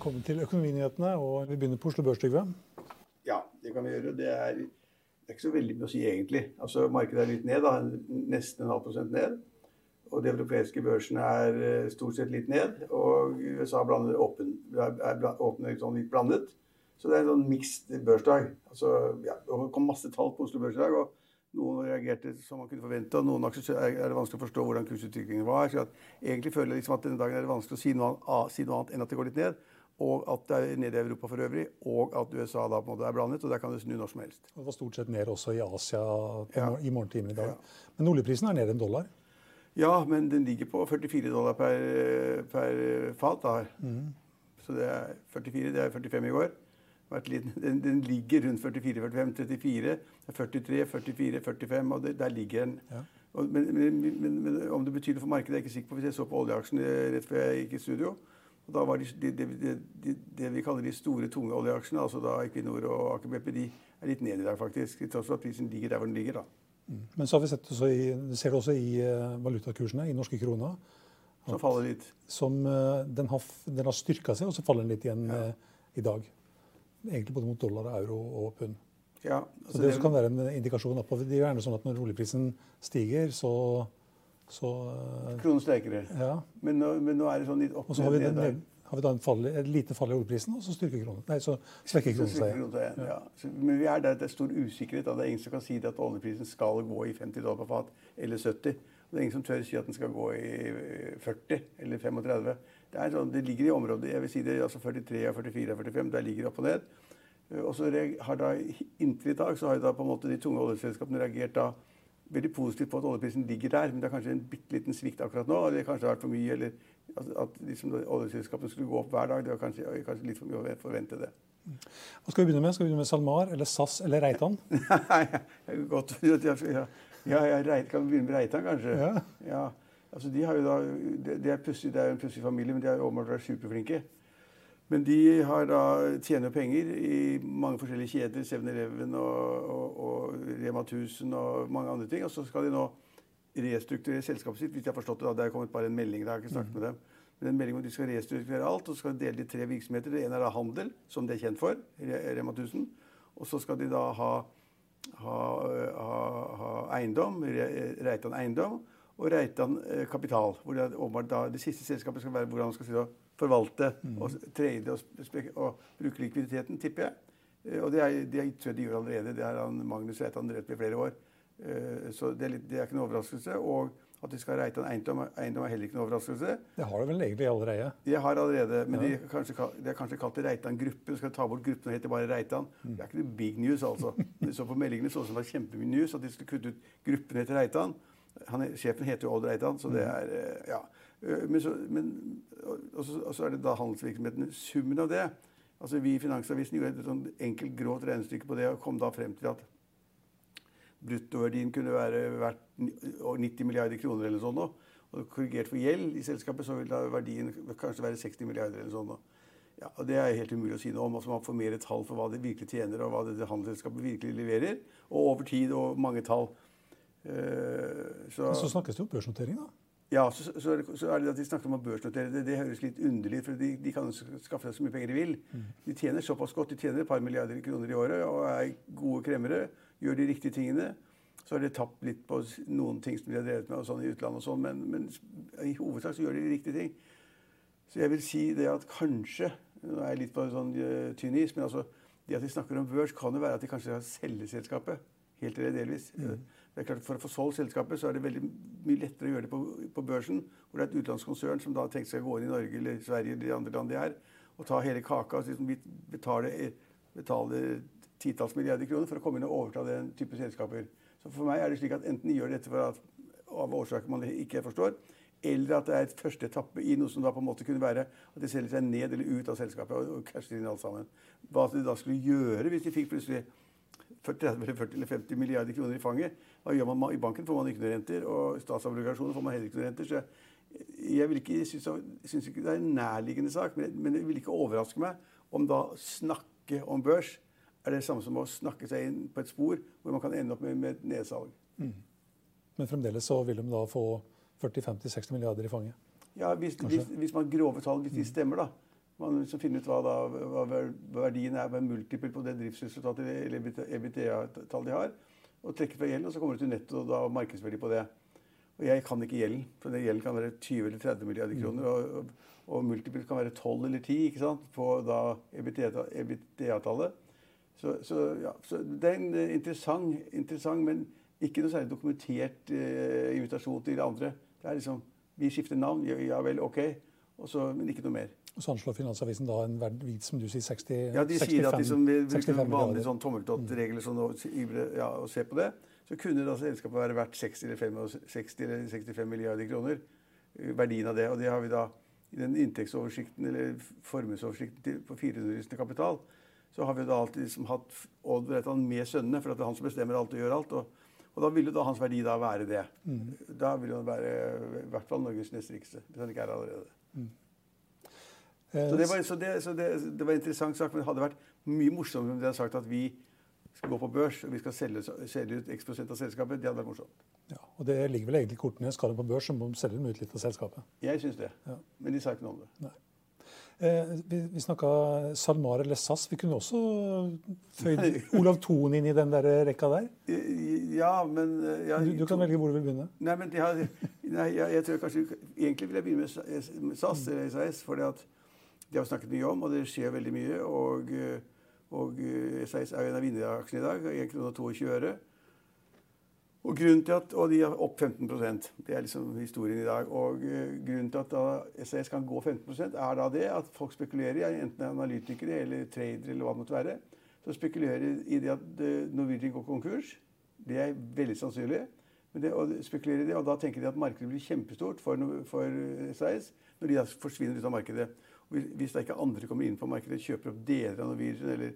Velkommen til Økonominyhetene. og Vi begynner på Oslo Børs, Trygve. Ja, det kan vi gjøre. Det er, det er ikke så veldig mye å si, egentlig. Altså, Markedet er litt ned, da, nesten en halv prosent ned. Og de europeiske børsene er eh, stort sett litt ned. Og USA blander åpen, er åpner sånn litt blandet. Så det er en sånn mixed børsdag. Altså, ja, det kom masse tall på Oslo Børs i dag. og noen reagerte som man kunne forvente, og noen er det vanskelig å forstå hvordan kursutviklingen var. Så egentlig føler jeg liksom at denne dagen er det vanskelig å si noe, annet enn at det går litt ned. Og at det er nede i Europa for øvrig, og at USA da på en måte er blandet. Og der kan det snu når som helst. Det var stort sett ned også i Asia ja. i morgentimene i dag. Ja. Men oljeprisen er ned en dollar? Ja, men den ligger på 44 dollar per, per fat. da. Mm. Så det er 44, det er 45 i går. Den, den, ligger rundt 44, 45, 34, 43, 44, 45, og det, der ligger den. Ja. Men, men, men, men, om det betyr noe for markedet, er jeg ikke sikker på. Hvis jeg så på oljeaksjene rett før jeg gikk i studio, og da var de, de, de, det vi kaller de store, tunge oljeaksjene, altså da Equinor og Aker BP, de er litt ned i dag, faktisk. Til tross for at prisen ligger der hvor den ligger. da. Mm. Men så har vi sett det i, ser det også i uh, valutakursene, i norske kroner. Som faller litt. Som, uh, den har, den har styrka seg, og så faller den litt igjen ja. uh, i dag egentlig både mot dollar, euro og pund. Ja, altså så det, det kan være en indikasjon oppover. Det er gjerne sånn at når oljeprisen stiger, så, så eh, Kronen sterkere. Ja. Men, nå, men, nå, er det sånn litt opp og så har vi, den, har vi da fall, et lite fall i oljeprisen, og så styrker kronen. Nei, så svekker kronen seg. Ja. Ja. men vi er der det er stor usikkerhet. Da. Det er ingen som kan si at oljeprisen skal gå i 50 dollar på fat eller 70. Det er ingen som tør si at den skal gå i 40 eller 35. Det, sånn, det, ligger i området jeg vil si det, altså 43, 44, 45. Der ligger det opp og ned. Eh, og så har da Inntil i dag så har da på en måte de tunge oljeselskapene reagert da veldig positivt på at oljeprisen ligger der. Men det er kanskje en bitte liten svikt akkurat nå. Eller kanskje det har vært for mye. eller At liksom, oljeselskapene skulle gå opp hver dag. Det var kanskje, kanskje litt for mye å forvente det. Hva skal vi begynne med? Skal vi begynne med SalMar eller SAS eller Reitan? Nei, godt. Ja, ja, jeg kan begynne med Reitan, kanskje. Ja. ja. Altså, de har jo da, det, de er, det er jo en pussig familie, men de er åpenbart superflinke. Men de har da, tjener penger i mange forskjellige kjeder, 7-Eleven og, og, og, Rema 1000 og mange andre ting. Og så skal de nå restrukturere selskapet sitt. hvis jeg har forstått Det da, det er kommet bare en melding, da, jeg har ikke snakket mm. med dem. Men en melding om de skal restrukturere alt, og så skal de dele i tre virksomheter. Det ene er da handel, som de er kjent for, Rema 1000. Og så skal de da ha, ha, ha, ha eiendom, Reitan Eiendom og Reitan eh, Kapital. hvor Det, da, det siste selskapet skal være hvordan man skal forvalte mm. og trade og, og, bruke likviditeten, tipper jeg. Eh, og det, er, det tror jeg de gjør allerede. Det har Magnus Reitan drevet med i flere år. Eh, så det er, litt, det er, ikke noen overraskelse. Og at de skal ha Reitan eiendom, eiendom er heller ikke noen overraskelse. Det har de vel egentlig allerede? De har allerede, men ja. de, kanskje, de har kanskje kalt det Reitan-gruppen. De skal ta bort gruppen og hete bare Reitan. Mm. Det er ikke noe big news, altså. Det så på meldingene så ut som det var kjempemye news at de skulle kutte ut gruppen etter Reitan. Han, sjefen heter jo Odd Reitan, så det mm. er eh, Ja. Eh, men så, men, og, så, og så er det da handelsvirksomheten. Summen av det altså Vi i Finansavisen gjorde et sånn enkelt, grovt regnestykke på det og kom da frem til at bruttoverdien kunne være verdt 90 milliarder kroner eller sånn. Og korrigert for gjeld i selskapet så vil da verdien kanskje være 60 milliarder eller sånn. Ja, og Det er helt umulig å si noe om. altså Man får mer tall for hva det virkelig tjener, og hva det handelsselskapet virkelig leverer. Og over tid og mange tall. Uh, så, så snakkes det om børsnotering, da? Ja, så, så, så, er det at de snakker om å børsnotere. Det, det høres litt underlig for de, de kan skaffe seg så mye penger de vil. Mm. De tjener såpass godt. De tjener et par milliarder kroner i året og er gode kremmere. Gjør de riktige tingene. Så har de tapt litt på noen ting som de har drevet med og sånn i utlandet, og sånn, men, men, i hovedsak så gjør de riktige ting. Så jeg vil si det at kanskje Nå er jeg litt på sånn uh, tynn is, men altså, det at de snakker om børs, kan jo være at de kanskje har selgeselskapet. Helt eller delvis. Mm. Det er klart For å få solgt selskapet så er det veldig mye lettere å gjøre det på, på børsen, hvor det er et utenlandsk konsern som da tenkt seg å gå inn i Norge eller Sverige eller de andre land de er, og ta hele kaka og liksom betale, betale titalls milliarder kroner for å komme inn og overta den type selskaper. Så for meg er det slik at enten de gjør dette for at, av årsaker man ikke forstår, eller at det er et første etappe i noe som da på en måte kunne være at de selger seg ned eller ut av selskapet og, og casher inn alt sammen. Hva de da skulle gjøre hvis de fikk plutselig 30 eller 40 eller 50 milliarder kroner i fanget. Hva gjør man? I banken får man ikke noe renter, og statsobligasjoner får man heller ikke noe renter. så jeg vil ikke, syns ikke det er en nærliggende sak, men, men det vil ikke overraske meg om da snakke om børs er det samme som å snakke seg inn på et spor hvor man kan ende opp med, med et nedsalg. Mm. Men fremdeles så vil de da få 40-50-60 milliarder i fanget? Ja, hvis, hvis, hvis man grove tall, hvis de mm. stemmer, da. Man liksom finner ut hva, da, hva verdien er, hva multiple på det driftsresultatet eller EBITDA-tallet de har, og trekker fra gjelden, og så kommer du til netto da, markedsverdi på det. Og jeg kan ikke gjelden, for den gjelden kan være 20 eller 30 milliarder mm. kroner. Og, og, og multiple kan være 12 eller 10 ikke sant, på da EBITDA-tallet. Så, så, ja, så, det er en interessant, interessant, men ikke noe særlig dokumentert eh, invitasjon til andre. Det er liksom Vi skifter navn, ja, ja vel, OK, så, men ikke noe mer. Og så anslår Finansavisen da en verdi, som du sier, 60 Ja, de 65, sier at de som bruker vanlige sånn tommeltottregler sånn, og, ja, og se på det. Så kunne da selskapet være verdt 60 eller 65 eller 65 milliarder kroner. Eh, verdien av det. Og det har vi da i den inntektsoversikten eller formuesoversikten på 400 kapital. Så har vi da alltid liksom hatt Odd Reitan med sønnene, for det er han som bestemmer alt og gjør alt. Og, og da ville da hans verdi da være det. Mm. Da ville han være i hvert fall Norges nest rikeste, hvis han ikke er allerede. Mm. Så, det var, så, det, så det, det var en interessant sak, men det hadde vært mye morsommere om de hadde sagt at vi skal gå på børs og vi skal selge, selge ut x prosent av selskapet. Det hadde vært morsomt. Ja, og det ligger vel egentlig i kortene. Skal du på børs, så må de selge dem ut litt av selskapet. Jeg syns det. Ja. Men de sa ikke noe om det. Nei. Eh, vi vi snakka SalMar eller SAS. Vi kunne også føyd Olav Thon inn i den der rekka der. Ja, men eh, ja, du, du, kan velge hvor du vil begynne. Nei, men har, nei, jeg, jeg, tror kanskje Egentlig vil jeg begynne med SAS eller SAS. for det det har vi snakket mye om, og det skjer veldig mye. Og, og SAS er jo en av vinneraksjene i dag. 1 krone og 22 øre. Og grunnen til at, og de er opp 15% Det er liksom historien i dag. Og grunnen til at da SAS kan gå 15% er da det at folk spekulerer, enten analytikere eller tradere eller hva det måtte være, så spekulerer i det at Norwegian går konkurs. Det er veldig sannsynlig. Men det, og spekulerer i det, og da tenker de at markedet blir kjempestort for, for SAS når de da forsvinner ut av markedet. Hvis det ikke andre kommer inn på markedet, kjøper opp deler av Norwegian eller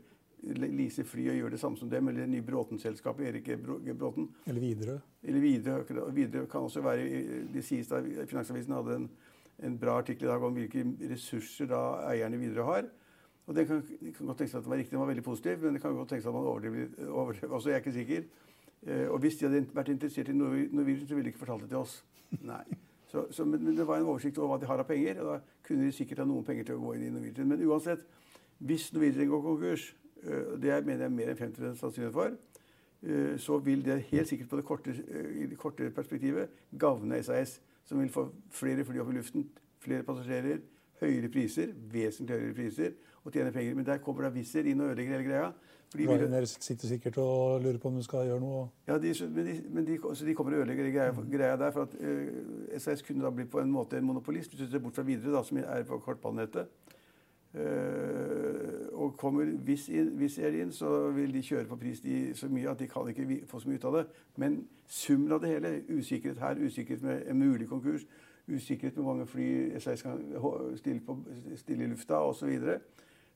leaser fly og gjøre det samme som dem, eller det nye Bråten-selskapet, Erik G. Bråten. Eller Widerøe. Eller Widerøe. Widerøe kan også være Det sies da Finansavisen hadde en, en, bra artikkel i dag om hvilke ressurser da eierne i Widerøe har. Og det kan, kan, godt tenke seg at det var riktig, den var veldig positiv, men det kan godt tenke seg at man overdrev, også. Jeg er ikke sikker. Eh, og hvis de hadde vært interessert i Norwegian, så ville de ikke fortalt det til oss. Nei. Så, så, men, det var en oversikt over hva de har av penger, og da kunne de sikkert ha noen penger til å gå inn i Norwegian. Men uansett, hvis Norwegian går konkurs, det mener jeg mer enn 50 sannsynlighet for, øh, så vil det helt sikkert på det korte, øh, i det korte perspektivet gagne SAS, som vil få flere fly opp i luften, flere passasjerer, høyere priser, vesentlig høyere priser, og tjene penger. Men der kommer da Wizz inn og ødelegger hele greia. Ryanair sitter sikkert og lurer på om du skal gjøre noe. Ja, de, men, de, men de, de, kommer og ødelegger greia, greia der. For at uh, eh, SAS kunne da bli på en måte en monopolist, hvis du ser bort fra videre, da, som er på kortbanenettet. Uh, og kommer hvis, hvis er inn, så vil de kjøre på pris de, så mye at de kan ikke få så mye ut av det. Men summen av det hele, usikkerhet her, usikkerhet med en mulig konkurs, usikkerhet med mange fly SAS kan stille, på, stille i lufta osv så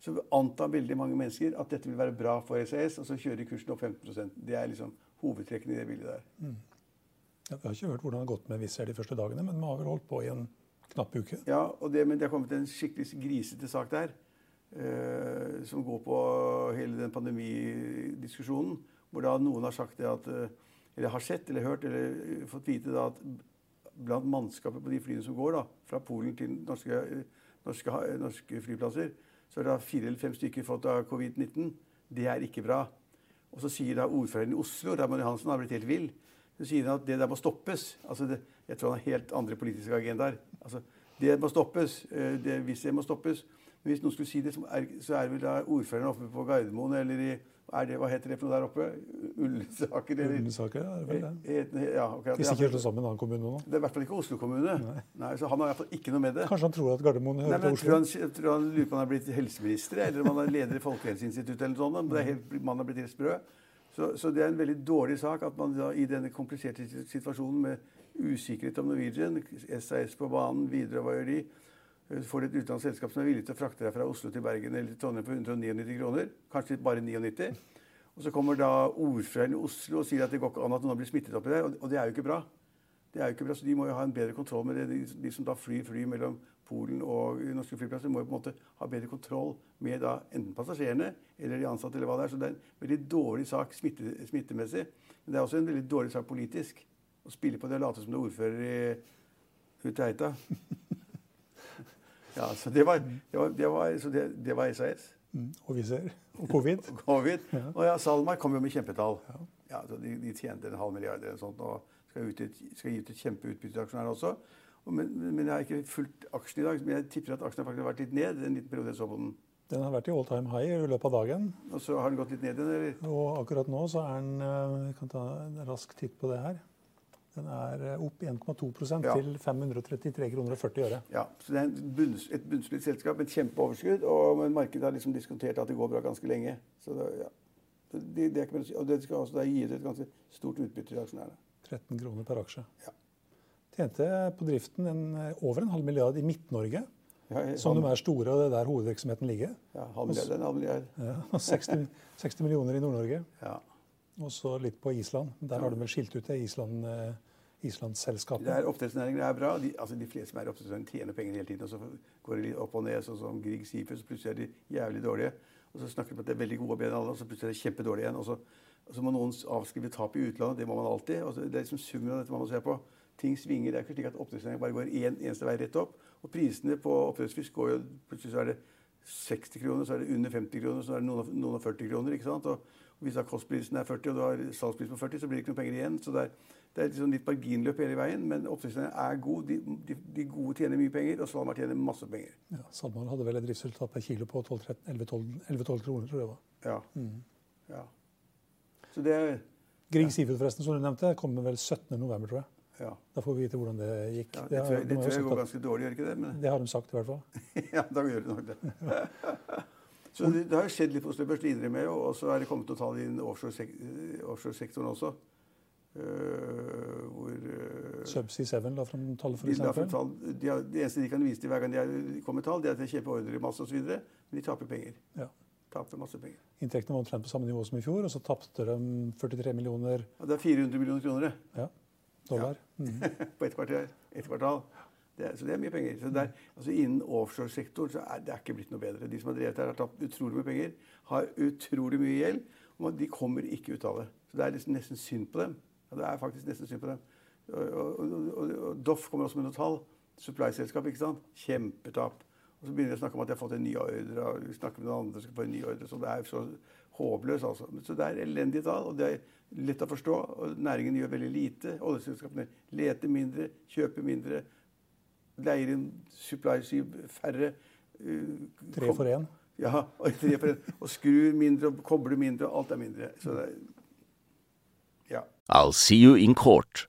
så antar veldig mange mennesker at dette vil være bra for SAS, og så kjører de kursen opp 15% Det er liksom hovedtrekkene i det bildet der. Mm. Ja, vi har ikke hørt hvordan det har gått med Wizz Air de første dagene, men vi har vel holdt på i en knapp uke. Ja, det, men det har kommet en skikkelig grisete sak der. Eh, som går på hele den pandemidiskusjonen. Hvor da noen har sagt det at eh, Eller har sett eller hørt eller fått vite da at blant mannskapet på de flyene som går da, fra Polen til norske, norske, norske flyplasser, så har da fire eller fem stykker fått av covid-19. Det er ikke bra. Og så sier da ordføreren i Oslo, Raymond Johansen, har blitt helt vill. Så sier han at det der må stoppes. Altså det, jeg tror han har helt andre politiske agendaer. Altså, det må stoppes. Eh, det, hvis det må stoppes. Men hvis noen skulle si det, så er, så er vel da ordføreren oppe på Gardermoen eller i er det, Hva heter det for noe der oppe? Ullensaker? Ullensaker, ja, det er vel det. Ja, okay. Hvis ikke slår sammen en annen kommune nå? Det er i hvert fall ikke Oslo kommune. Nei. Nei, så Han har i hvert fall ikke noe med det. Kanskje han tror at Gardermoen hører til Oslo? Tror han, tror han lurer på om han har blitt helseminister, eller om han er leder i Folkehelseinstituttet. eller noe sånt. Det er helt, man har blitt helt sprø. Så, så, det er en veldig dårlig sak at man da, i denne kompliserte situasjonen med usikkerhet om Norwegian, SAS på banen, videre, hva gjør de? Får et utenlandsk selskap som er villig til å frakte deg fra Oslo til Bergen eller til Trondheim for 199 kroner, kanskje bare 99 og så kommer da ordføreren i Oslo og sier at det går ikke an at noen blir smittet oppi der. Og det er jo ikke bra. Det er jo ikke bra, Så de må jo ha en bedre kontroll med det. De, som da flyr fly mellom Polen og norske flyplasser, må jo på en måte ha bedre kontroll med da enten passasjerene eller de ansatte. eller hva det er. Så det er en veldig dårlig sak smitte, smittemessig. Men det er også en veldig dårlig sak politisk. Å spille på det og late som det er ordfører i Uteheita. Ja, så det var, det var, det var, så det, det var SAS. Mm. Og vi ser. Og covid. og covid. Ja. Og ja, SalMar kom jo med kjempetall. Ja. ja så de, de, tjente en halv milliard eller sånt, og skal, ut skal gi ut et kjempeutbytte til aksjonærene også. Men, men, jeg har ikke fulgt aksjen i dag. Men jeg tipper at aksjen har faktisk vært litt ned. en liten periode jeg så på den. Den har vært i all time high i løpet av dagen. Og så har den gått litt ned igjen? eller? Og akkurat nå så er den eh, Vi kan ta en rask titt på det her. Den er eh, opp 1,2 ja. til 533 kroner og 40 øre. Ja, så Det er bunns, et bunnsolid selskap et kjempeoverskudd. Og markedet har liksom diskontert at det går bra ganske lenge. Så det, ja. det, det er, og det skal også gi et ganske stort utbytte til aksjonærene. 13 kroner per aksje. Ja. Tjente på driften en, over en halv milliard i Midt-Norge. Ja, som de er store, og det er der hovedvirksomheten ligger. Ja, halv milliard, en halv milliard. Ja, 60, 60 millioner i Nord-Norge. Ja. Og så litt på Island. Der har de vel skilt ut det Island, eh, Islandsselskapet. Det er Oppdrettsnæringen er bra. De, altså de fleste som er oppdrettsnæringen, tjener penger hele tiden. Og så går det litt opp og ned, sånn som Grieg Seafood, så plutselig er de jævlig dårlige. Og så snakker de om at det er veldig gode og alle, og så plutselig er de kjempedårlige igjen. Og så, og så må noen avskrive tap i utlandet. Det må man alltid. Og det er liksom summen av dette man må se på. Ting svinger. Det er ikke slik at oppdrettsnæringen bare går en eneste vei rett opp. Og prisene på oppdrettsfisk går jo Plutselig så er det 60 kroner, så er det under 50 kroner, så er det noen, og 40 kroner. ikke sant? Og, hvis da kostprisen er 40, og du har salgspris på 40, så blir det ikke noen penger igjen. Så det er, det er liksom litt marginløp hele veien. Men oppdrettsnæringen er god. De, de, de, gode tjener mye penger, og SalMar tjener masse penger. Ja, SalMar hadde vel et driftsresultat per kilo på 11-12 kroner, tror jeg det var. Ja. Mm. ja. Så det er Grieg Seafood, forresten, som du nevnte, kommer vel 17.11., tror jeg. Ja. Da får vi vite hvordan det gikk. Ja, det, tror jeg, det, tror jeg går ganske dårlig, gjør ikke det? Men... Det har de sagt i hvert fall. ja, da gjør det nok det. Så det, det, har skjedd litt på Oslo Børs, det innrømmer jeg, og så er det kommet noen tall innen offshore-sektoren offshore også. Uh, Subsea 7 la fram tall, f.eks.? De de det eneste de kan vise til hver gang de kommer tall, det er at de kjøper ordre i masse osv. Men de taper penger. Ja. Taper masse penger. Inntektene var omtrent på samme nivå som i fjor, og så tapte de 43 millioner ja, Det er 400 millioner kroner, det. Ja. Dollar. Ja. Mm. på ett kvarter. Et kvartal. Det, så det er mye penger. Så der, altså Innen offshoresektoren så er det er ikke blitt noe bedre. De som har drevet der, har tapt utrolig mye penger, har utrolig mye gjeld. Og de kommer ikke ut av det. Så det er nesten synd på dem. Ja, det er faktisk nesten synd på dem. Og, og, og, og Doff kommer også med noen tall. Supply-selskap, ikke sant? Kjempetap. Og så begynner de å snakke om at de har fått en ny ordre. og vi snakker med noen andre skal få en ny ordre, så Det er så håpløst, altså. Så det er elendige tall. og det er lett å forstå. og Næringen gjør veldig lite. Oljeselskapene leter mindre, kjøper mindre, leier inn supply-skiv færre. Uh, tre for én? Ja, og, tre for en. og skrur mindre og kobler mindre. og Alt er mindre. Så det, er ja. I'll see you in court.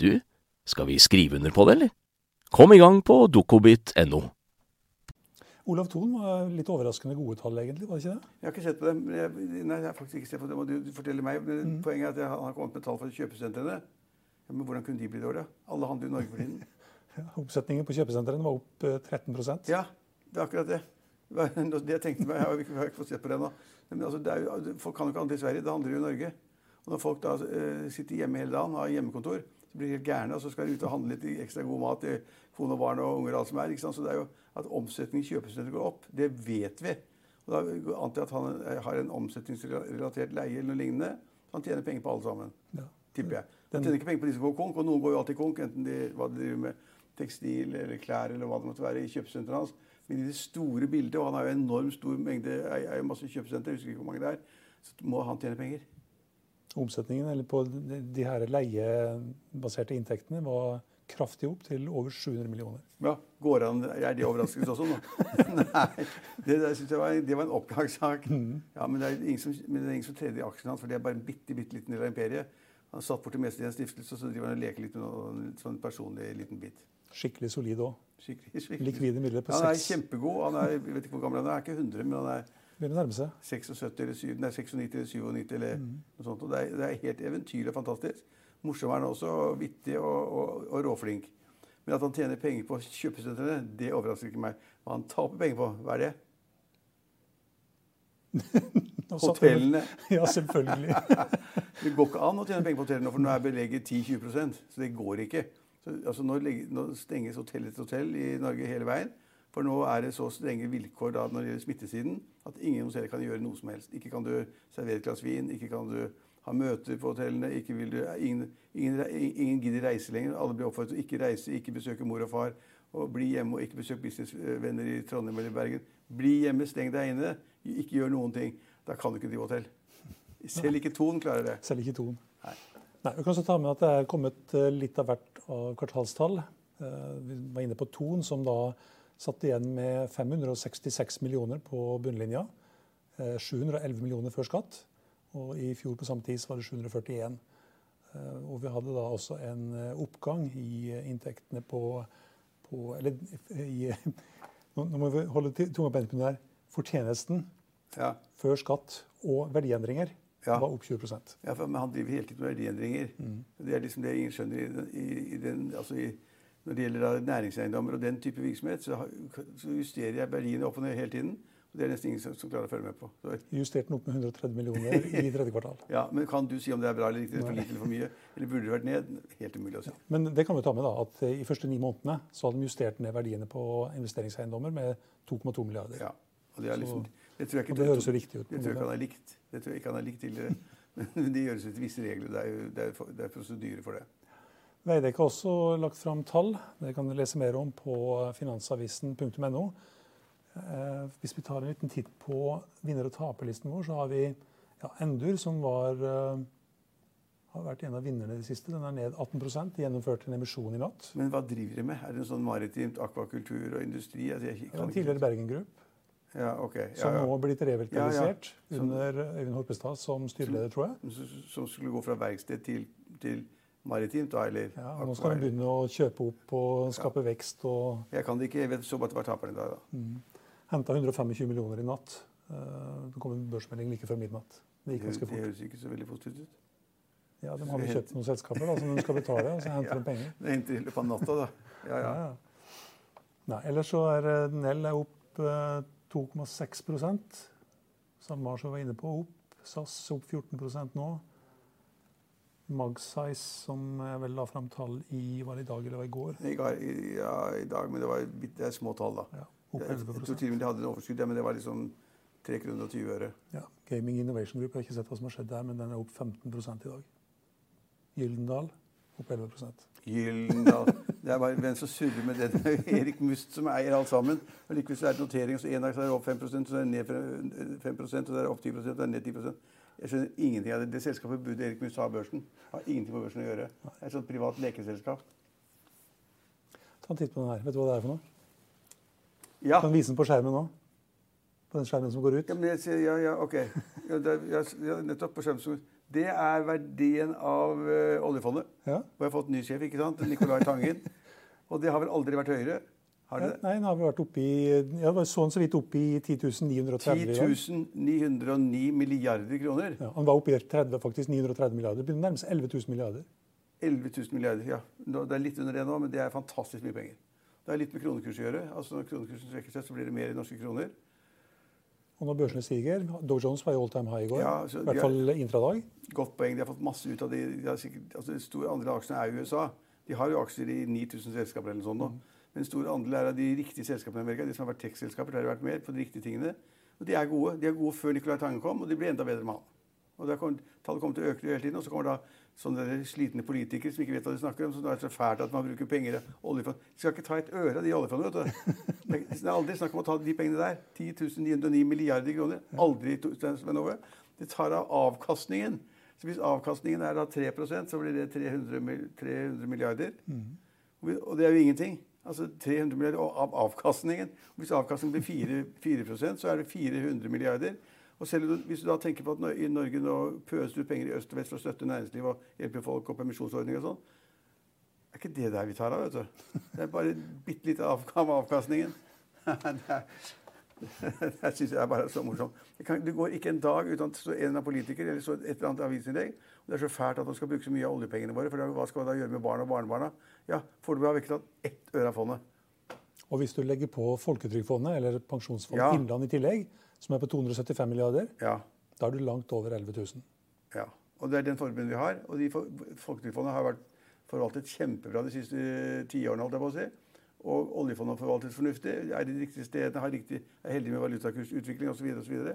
du, skal vi skrive under på det, eller? Kom i gang på dokobit.no. Olav Thon var litt overraskende gode tall, egentlig? var det ikke det? Jeg har ikke sett på dem. Jeg, nei, jeg har faktisk ikke sett på dem. og Du forteller meg. Men mm. Poenget er at han har kommet med tall fra kjøpesentrene. Ja, men hvordan kunne de bli dårlige? Alle handler jo i Norge for tiden. ja, Oppsetningen på kjøpesentrene var opp 13 eh, Ja, det er akkurat det. Det jeg tenkte meg, Jeg har ikke, har ikke fått sett på det ennå. Men altså, det jo, folk kan jo ikke handle i Sverige. Det handler jo i Norge. Og når folk da uh, sitter hjemme hele dagen, har hjemmekontor, så blir de helt gærne, og så skal de ut og handle litt ekstra god mat til kone og barn og unger og alt som er. Så det er jo at omsetningen i kjøpesenteret går opp, det vet vi. Og da antar jeg at han har en omsetningsrelatert leie eller noe lignende. Så han tjener penger på alle sammen. Ja. Tipper jeg. Han tjener ikke penger på de som går konk, og noen går jo alltid konk, enten de, hva de driver med tekstil eller klær eller hva det måtte være i kjøpesenteret hans. Men i det store bildet, og han har jo enormt stor mengde, eier jo masse kjøpesenter, jeg husker ikke hvor mange det er, så må han tjene penger. Omsetningen eller på de her leiebaserte inntektene var kraftig opp til over 700 millioner. Ja, går an, Er det overraskelse også nå? Nei, det, det, jeg var, det var en oppgangssak. Mm. Ja, men det er ingen som, men det er ingen som tredje aksjen hans, for det er bare en bitte, bitte liten del av imperiet. Han satt bort det meste i en stiftelse, så driver han og leker litt med noe, en sånn personlig liten bit. Skikkelig solid òg. Likvide midler på 6 Han er kjempegod. Han er, jeg vet ikke hvor gammel han er, han er ikke 100, men han er Begynner å nærme seg. 76 eller 7, nei, 96 eller 97 eller mm. noe sånt. Og det er, det er helt eventyrlig og fantastisk. Morsom er han også, vittig og, og, og, råflink. Men at han tjener penger på kjøpesentrene, det overrasker ikke meg. Hva han taper penger på, hva er det? Hotellene. ja, selvfølgelig. det går ikke an å tjene penger på hotellene, for nå er belegget 10-20% Så det går ikke. Så, altså, nå, nå, stenges hotell etter hotell i Norge hele veien. For nå er det så strenge vilkår da, når det gjelder smittesiden, at ingen hos dere kan gjøre noe som helst. Ikke kan du servere et glass vin, ikke kan du ha møter på hotellene. ikke vil du, ingen, ingen, ingen gidder reise lenger. Alle blir oppfordret til å ikke reise, ikke besøke mor og far. og Bli hjemme og ikke besøk businessvenner i Trondheim eller Bergen. Bli hjemme, steng deg inne. Ikke gjør noen ting. Da kan du ikke drive hotell. Selv ikke Ton klarer det. Selv ikke Ton. Nei. Nei, Vi kan også ta med at det er kommet eh, litt av hvert av kvartalstall. Eh, vi var inne på Ton, som da Satt igjen med 566 millioner på bunnlinja. 711 eh, millioner før skatt. Og i fjor på samme tid var det 741. Eh, og vi hadde da også en eh, oppgang i inntektene på, på Eller i, nå, må vi holde tunga på enden her. Fortjenesten ja. før skatt og verdiendringer ja. var opp 20% Ja, for, han driver hele tiden med verdiendringer. Mm. Det er liksom det ingen skjønner i, i, i den, altså i når det gjelder næringseiendommer og den type virksomhet, så, justerer jeg verdiene opp og ned hele tiden. og Det er nesten ingen som, som klarer å følge med på. Så. Justert den opp med 130 millioner i tredje kvartal. ja, men Kan du si om det er bra eller ikke, for lite eller for mye? Eller burde det vært ned? Helt umulig å si. Ja, men det kan vi ta med da, at i første ni månedene så hadde de justert ned verdiene på investeringseiendommer med 2,2 milliarder. Ja, og det, er liksom, det, tror jeg ikke, og det høres jo riktig ut. Det tror jeg ikke han har likt. Det tror jeg ikke han har likt tidligere. Men det gjøres etter visse regler. Det er, jo, det er, det er prosedyre for det. Veidekke har også lagt fram tall. Det kan du lese mer om på finansavisen.no. Eh, hvis vi tar en liten titt på vinner- og taperlisten vår, så har vi ja, Endur, som var, uh, har vært en av vinnerne i det siste. Den er ned 18 De gjennomførte en emisjon i natt. Men hva driver de med? Er det en sånn maritimt akvakultur og industri? Altså, jeg, ja, tidligere Bergen Group. Ja, okay. ja, som nå har blitt revitalisert under Øyvind Horpestad som styreleder, tror jeg. Som, som skulle gå fra verksted til, til maritimt. da, eller... Ja, Nå skal de begynne å kjøpe opp og skape ja. vekst. og... Jeg kan det ikke. Jeg vet så bare at det var taperen i dag. da. Mm. Henta 125 millioner i natt. Eh, det kom en børsmelding like før midnatt. Det gikk ganske fort. Det høres ikke så veldig positivt ut. Ja, De hadde kjøpt noen selskaper da, som de skal betale, og så henter ja, de penger. Det henter i løpet av natta, da. Ja, ja. ja. Nei, ellers så er eh, Nell er opp 2,6 eh, SalMar som var inne på, opp. SAS opp 14% nå. Magsize, som jeg vel la fram tall i var det i dag eller var i går? I, ja, i dag, men det, var, det er små tall, da. Ja, jeg, jeg tror til og med de hadde en overskudd, ja, men det var liksom 3 kroner og 20 øre. Ja, Gaming Innovation Group, jeg har ikke sett hva som har skjedd der, men den er opp 15% i dag. Gyldendal opp 11 Gyldendal. Det er bare hvem som surrer med er Erik Must som eier alt sammen. Og Likevel er det notering, så en dag så er det opp 5 så er det ned 5 og så er det opp 10 og så er det ned 10 jeg skjønner ingenting av det. Det selskapet burde Erik Mus ha børsen. Har ingenting på børsen å gjøre. Det er et sånt privat lekeselskap. Ta en titt på den her. Vet du hva det er for noe? Ja. Kan vise den på skjermen nå. På den skjermen som går ut. Ja, men jeg, sier, ja, ja ok. Ja, det er, ja, nettopp på skjermen som Det er verdien av uh, oljefondet. Ja. Og jeg har fått ny sjef, ikke sant? Nicolai Tangen. Og det har vel aldri vært høyere. Har det? Nei, den har vi vært oppe i ja, sånn så vidt oppe i 10 930 10 909 milliarder kroner. Ja, Han var oppe i 30, faktisk 930 milliarder. Det begynner å nærme seg 11 000 milliarder. 11 000 milliarder, ja. Det er litt under det nå, men det er fantastisk mye penger. Det er litt med kronekurs å gjøre. Altså Når kronekursen svekker seg, så blir det mer i norske kroner. Og når børsene stiger Dow Jones var i all time high i går. Ja, I hvert fall intradag. Godt poeng. De har fått masse ut av det. De sikkert, altså, de store andre aksjene er i USA. De har jo aksjer i 9000 selskaper eller noe sånt nå. Mm. Men en stor andel er av de riktige selskapene i Amerika. De som har vært tech-selskaper, der har vært mer på de riktige tingene. Og de er gode. De er gode før Nicolai Tange kom, og de blir enda bedre med han. Og kom, Tallet kommer til å øke hele tiden. Og så kommer da sånne slitne politikere som ikke vet hva de snakker om, som det er så fælt at man bruker penger av oljefond. De skal ikke ta et øre av de oljefondene. vet du. Det er aldri snakk om å ta de pengene der. 10 909 milliarder kroner. Aldri Sven Ove. Det tar av avkastningen. Så hvis avkastningen er da 3% så blir det 300, 300 milliarder. Mm. Og det er jo ingenting. Altså 300 milliarder av avkastningen. Hvis avkastningen blir 4, 4% så er det 400 milliarder. Og selv hvis du da tenker på at i Norge nå pøser ut penger i øst og vest for å støtte næringslivet og hjelpe folk og permisjonsordninger og sånn, er ikke det der vi tar av, vet du. Det er bare bitte litt av avkastningen. det syns jeg er bare så morsomt. Det, kan, det, går ikke en dag uten at en av politikere eller så et eller annet avisinnlegg og Det er så fælt at man skal bruke så mye av oljepengene våre. For hva skal man da gjøre med barn og barnebarna? Ja, Foreløpig har vi ikke tatt ett øre av fondet. Og hvis du legger på Folketrygdfondet eller Pensjonsfondet ja. Innland i tillegg, som er på 275 milliarder, ja. da er du langt over 11 000. Ja. Og det er den formuen vi har. Og de Folketrygdfondet har vært forvaltet kjempebra de siste ti årene, holdt jeg på å si. Og oljefondet forvaltes fornuftig, er de riktige stedene, har riktig, er heldige med valutakursutvikling osv. osv.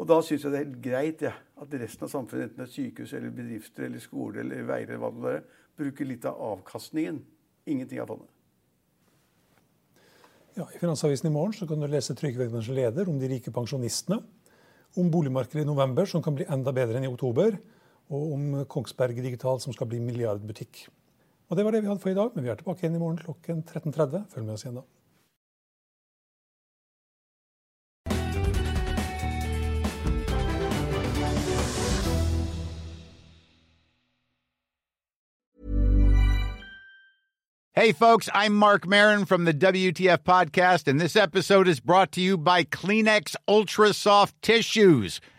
Og da syns jeg det er helt greit ja, at resten av samfunnet, enten det er sykehus eller bedrifter eller skole eller veier, eller hva det er, bruker litt av avkastningen. Ingenting av fondet. Ja, I Finansavisen i morgen så kan du lese Trygve leder om de rike pensjonistene. Om boligmarkedet i november, som kan bli enda bedre enn i oktober. Og om Kongsberg Digital, som skal bli milliardbutikk. Og Det var det vi hadde for i dag, men vi er tilbake igjen i morgen klokken 13.30. Følg med oss igjen da. Hey, folks, I'm Mark Marin from the WTF Podcast, and this episode is brought to you by Kleenex Ultra Soft Tissues